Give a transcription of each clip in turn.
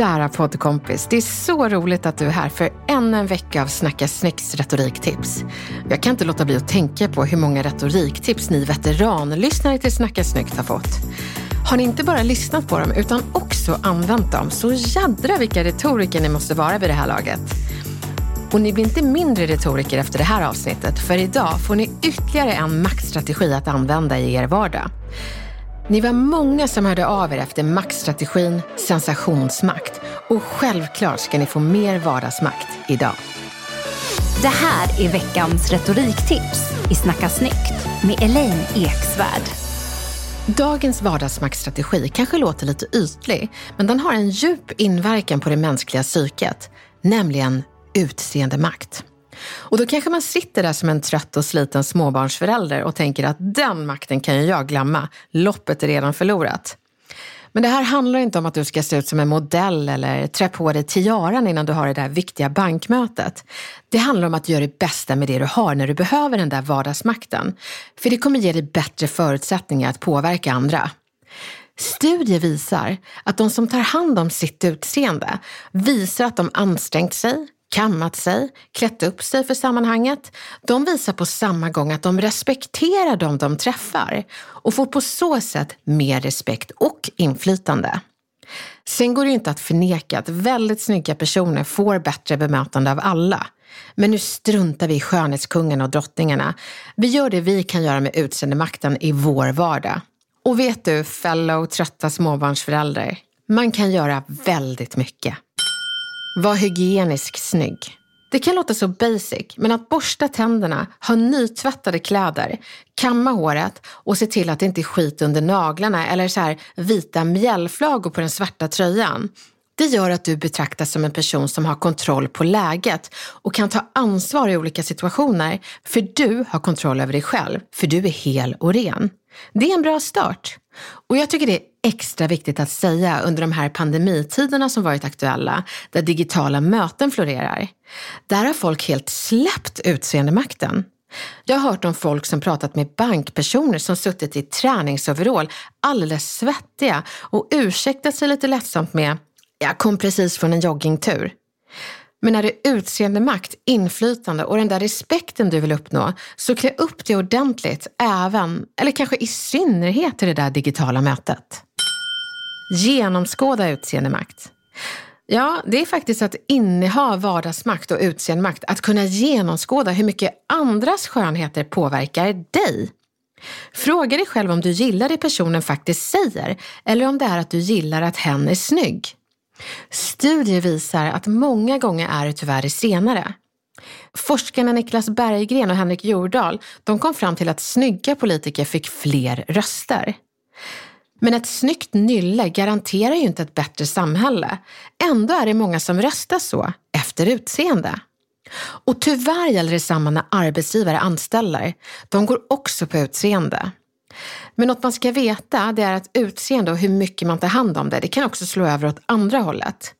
Kära poddkompis, det är så roligt att du är här för ännu en vecka av Snacka Snäcks retoriktips. Jag kan inte låta bli att tänka på hur många retoriktips ni veteranlyssnare till Snacka snyggt har fått. Har ni inte bara lyssnat på dem utan också använt dem, så jädra vilka retoriker ni måste vara vid det här laget. Och ni blir inte mindre retoriker efter det här avsnittet, för idag får ni ytterligare en maktstrategi att använda i er vardag. Ni var många som hörde av er efter maktstrategin sensationsmakt och självklart ska ni få mer vardagsmakt idag. Det här är veckans retoriktips i Snacka snyggt med Elaine Eksvärd. Dagens vardagsmaktstrategi kanske låter lite ytlig, men den har en djup inverkan på det mänskliga psyket, nämligen utseendemakt. Och då kanske man sitter där som en trött och sliten småbarnsförälder och tänker att den makten kan ju jag glömma, loppet är redan förlorat. Men det här handlar inte om att du ska se ut som en modell eller trä på dig tiaran innan du har det där viktiga bankmötet. Det handlar om att göra det bästa med det du har när du behöver den där vardagsmakten. För det kommer ge dig bättre förutsättningar att påverka andra. Studier visar att de som tar hand om sitt utseende visar att de ansträngt sig, kammat sig, klätt upp sig för sammanhanget. De visar på samma gång att de respekterar dem de träffar och får på så sätt mer respekt och inflytande. Sen går det inte att förneka att väldigt snygga personer får bättre bemötande av alla. Men nu struntar vi i skönhetskungen och drottningarna. Vi gör det vi kan göra med utseendemakten i vår vardag. Och vet du, fellow trötta småbarnsföräldrar, man kan göra väldigt mycket. Var hygienisk snygg. Det kan låta så basic, men att borsta tänderna, ha nytvättade kläder, kamma håret och se till att det inte är skit under naglarna eller så här vita mjällflagor på den svarta tröjan. Det gör att du betraktas som en person som har kontroll på läget och kan ta ansvar i olika situationer, för du har kontroll över dig själv, för du är hel och ren. Det är en bra start. Och jag tycker det är extra viktigt att säga under de här pandemitiderna som varit aktuella, där digitala möten florerar. Där har folk helt släppt utseendemakten. Jag har hört om folk som pratat med bankpersoner som suttit i träningsoverall, alldeles svettiga och ursäktat sig lite lättsamt med “jag kom precis från en joggingtur”. Men när det är utseendemakt, inflytande och den där respekten du vill uppnå, så klä upp dig ordentligt även, eller kanske i synnerhet till det där digitala mötet. Genomskåda utseendemakt. Ja, det är faktiskt att inneha vardagsmakt och utseendemakt, att kunna genomskåda hur mycket andras skönheter påverkar dig. Fråga dig själv om du gillar det personen faktiskt säger eller om det är att du gillar att hen är snygg. Studier visar att många gånger är det tyvärr det senare. Forskarna Niklas Berggren och Henrik Jordahl de kom fram till att snygga politiker fick fler röster. Men ett snyggt nylle garanterar ju inte ett bättre samhälle. Ändå är det många som röstar så, efter utseende. Och tyvärr gäller detsamma när arbetsgivare anställer. De går också på utseende. Men något man ska veta det är att utseende och hur mycket man tar hand om det, det kan också slå över åt andra hållet.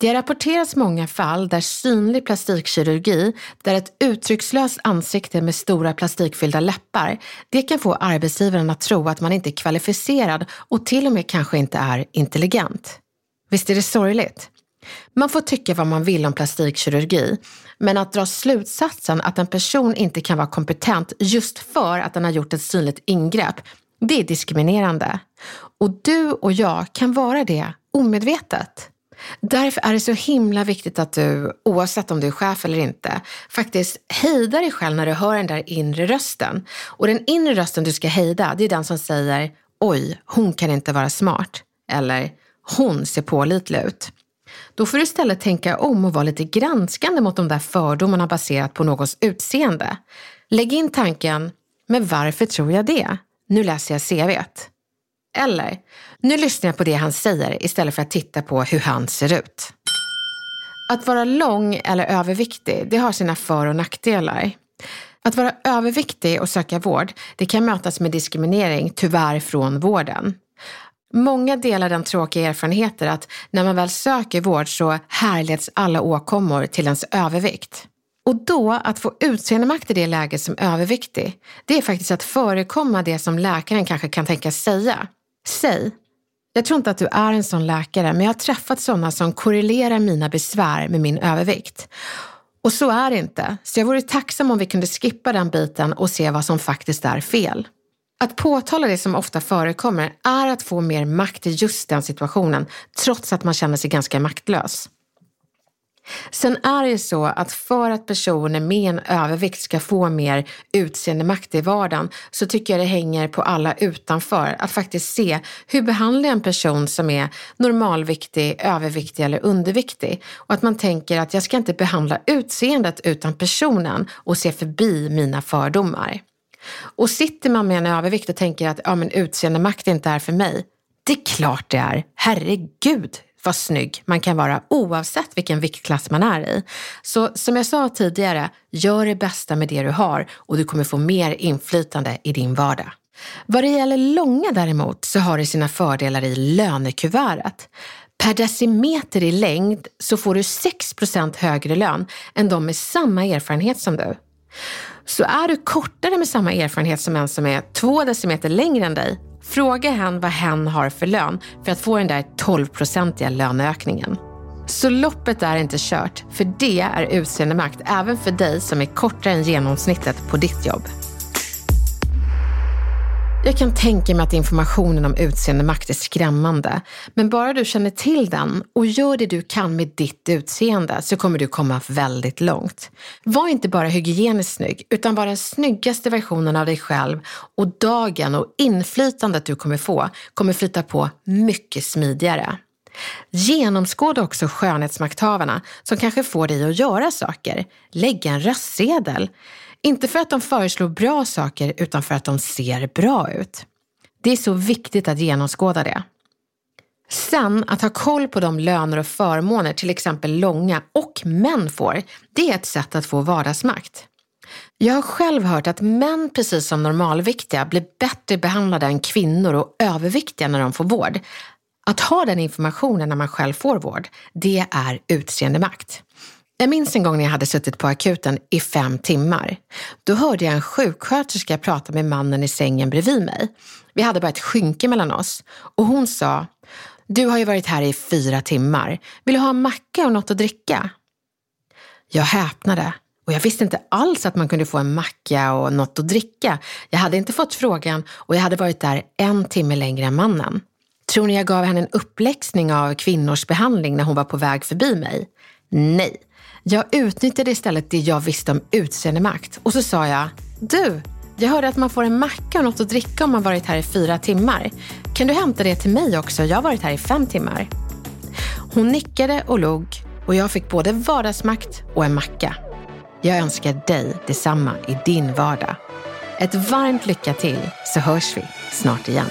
Det har rapporterats många fall där synlig plastikkirurgi, där ett uttryckslöst ansikte med stora plastikfyllda läppar, det kan få arbetsgivaren att tro att man inte är kvalificerad och till och med kanske inte är intelligent. Visst är det sorgligt? Man får tycka vad man vill om plastikkirurgi, men att dra slutsatsen att en person inte kan vara kompetent just för att den har gjort ett synligt ingrepp, Det är diskriminerande. Och du och jag kan vara det omedvetet. Därför är det så himla viktigt att du, oavsett om du är chef eller inte, faktiskt hejdar dig själv när du hör den där inre rösten. Och den inre rösten du ska hejda, det är den som säger oj, hon kan inte vara smart. Eller hon ser pålitlig ut. Då får du istället tänka om och vara lite granskande mot de där fördomarna baserat på någons utseende. Lägg in tanken, men varför tror jag det? Nu läser jag CVt. Eller, nu lyssnar jag på det han säger istället för att titta på hur han ser ut. Att vara lång eller överviktig, det har sina för och nackdelar. Att vara överviktig och söka vård, det kan mötas med diskriminering, tyvärr från vården. Många delar den tråkiga erfarenheten att när man väl söker vård så härleds alla åkommor till ens övervikt. Och då, att få utseendemakt i det läget som överviktig, det är faktiskt att förekomma det som läkaren kanske kan tänkas säga. Säg, jag tror inte att du är en sån läkare, men jag har träffat sådana som korrelerar mina besvär med min övervikt. Och så är det inte, så jag vore tacksam om vi kunde skippa den biten och se vad som faktiskt är fel. Att påtala det som ofta förekommer är att få mer makt i just den situationen, trots att man känner sig ganska maktlös. Sen är det ju så att för att personer med en övervikt ska få mer utseendemakt i vardagen så tycker jag det hänger på alla utanför att faktiskt se hur behandlar en person som är normalviktig, överviktig eller underviktig och att man tänker att jag ska inte behandla utseendet utan personen och se förbi mina fördomar. Och sitter man med en övervikt och tänker att ja, men utseendemakt inte är för mig. Det är klart det är. Herregud, vad snygg man kan vara oavsett vilken viktklass man är i. Så som jag sa tidigare, gör det bästa med det du har och du kommer få mer inflytande i din vardag. Vad det gäller långa däremot så har det sina fördelar i lönekuvertet. Per decimeter i längd så får du 6% högre lön än de med samma erfarenhet som du. Så är du kortare med samma erfarenhet som en som är två decimeter längre än dig, fråga hen vad hen har för lön för att få den där 12-procentiga löneökningen. Så loppet är inte kört, för det är utseendemakt även för dig som är kortare än genomsnittet på ditt jobb. Jag kan tänka mig att informationen om utseendemakt är skrämmande, men bara du känner till den och gör det du kan med ditt utseende så kommer du komma väldigt långt. Var inte bara hygieniskt snygg, utan var den snyggaste versionen av dig själv och dagen och inflytandet du kommer få kommer flyta på mycket smidigare. Genomskåda också skönhetsmakthavarna som kanske får dig att göra saker. Lägga en röstsedel. Inte för att de föreslår bra saker utan för att de ser bra ut. Det är så viktigt att genomskåda det. Sen att ha koll på de löner och förmåner till exempel långa och män får, det är ett sätt att få vardagsmakt. Jag har själv hört att män precis som normalviktiga blir bättre behandlade än kvinnor och överviktiga när de får vård. Att ha den informationen när man själv får vård, det är utseendemakt. Jag minns en gång när jag hade suttit på akuten i fem timmar. Då hörde jag en sjuksköterska prata med mannen i sängen bredvid mig. Vi hade bara ett skynke mellan oss och hon sa, du har ju varit här i fyra timmar. Vill du ha en macka och något att dricka? Jag häpnade och jag visste inte alls att man kunde få en macka och något att dricka. Jag hade inte fått frågan och jag hade varit där en timme längre än mannen. Tror ni jag gav henne en uppläxning av kvinnors behandling när hon var på väg förbi mig? Nej, jag utnyttjade istället det jag visste om utseendemakt och så sa jag, du, jag hörde att man får en macka och något att dricka om man varit här i fyra timmar. Kan du hämta det till mig också? Jag har varit här i fem timmar. Hon nickade och log och jag fick både vardagsmakt och en macka. Jag önskar dig detsamma i din vardag. Ett varmt lycka till så hörs vi snart igen.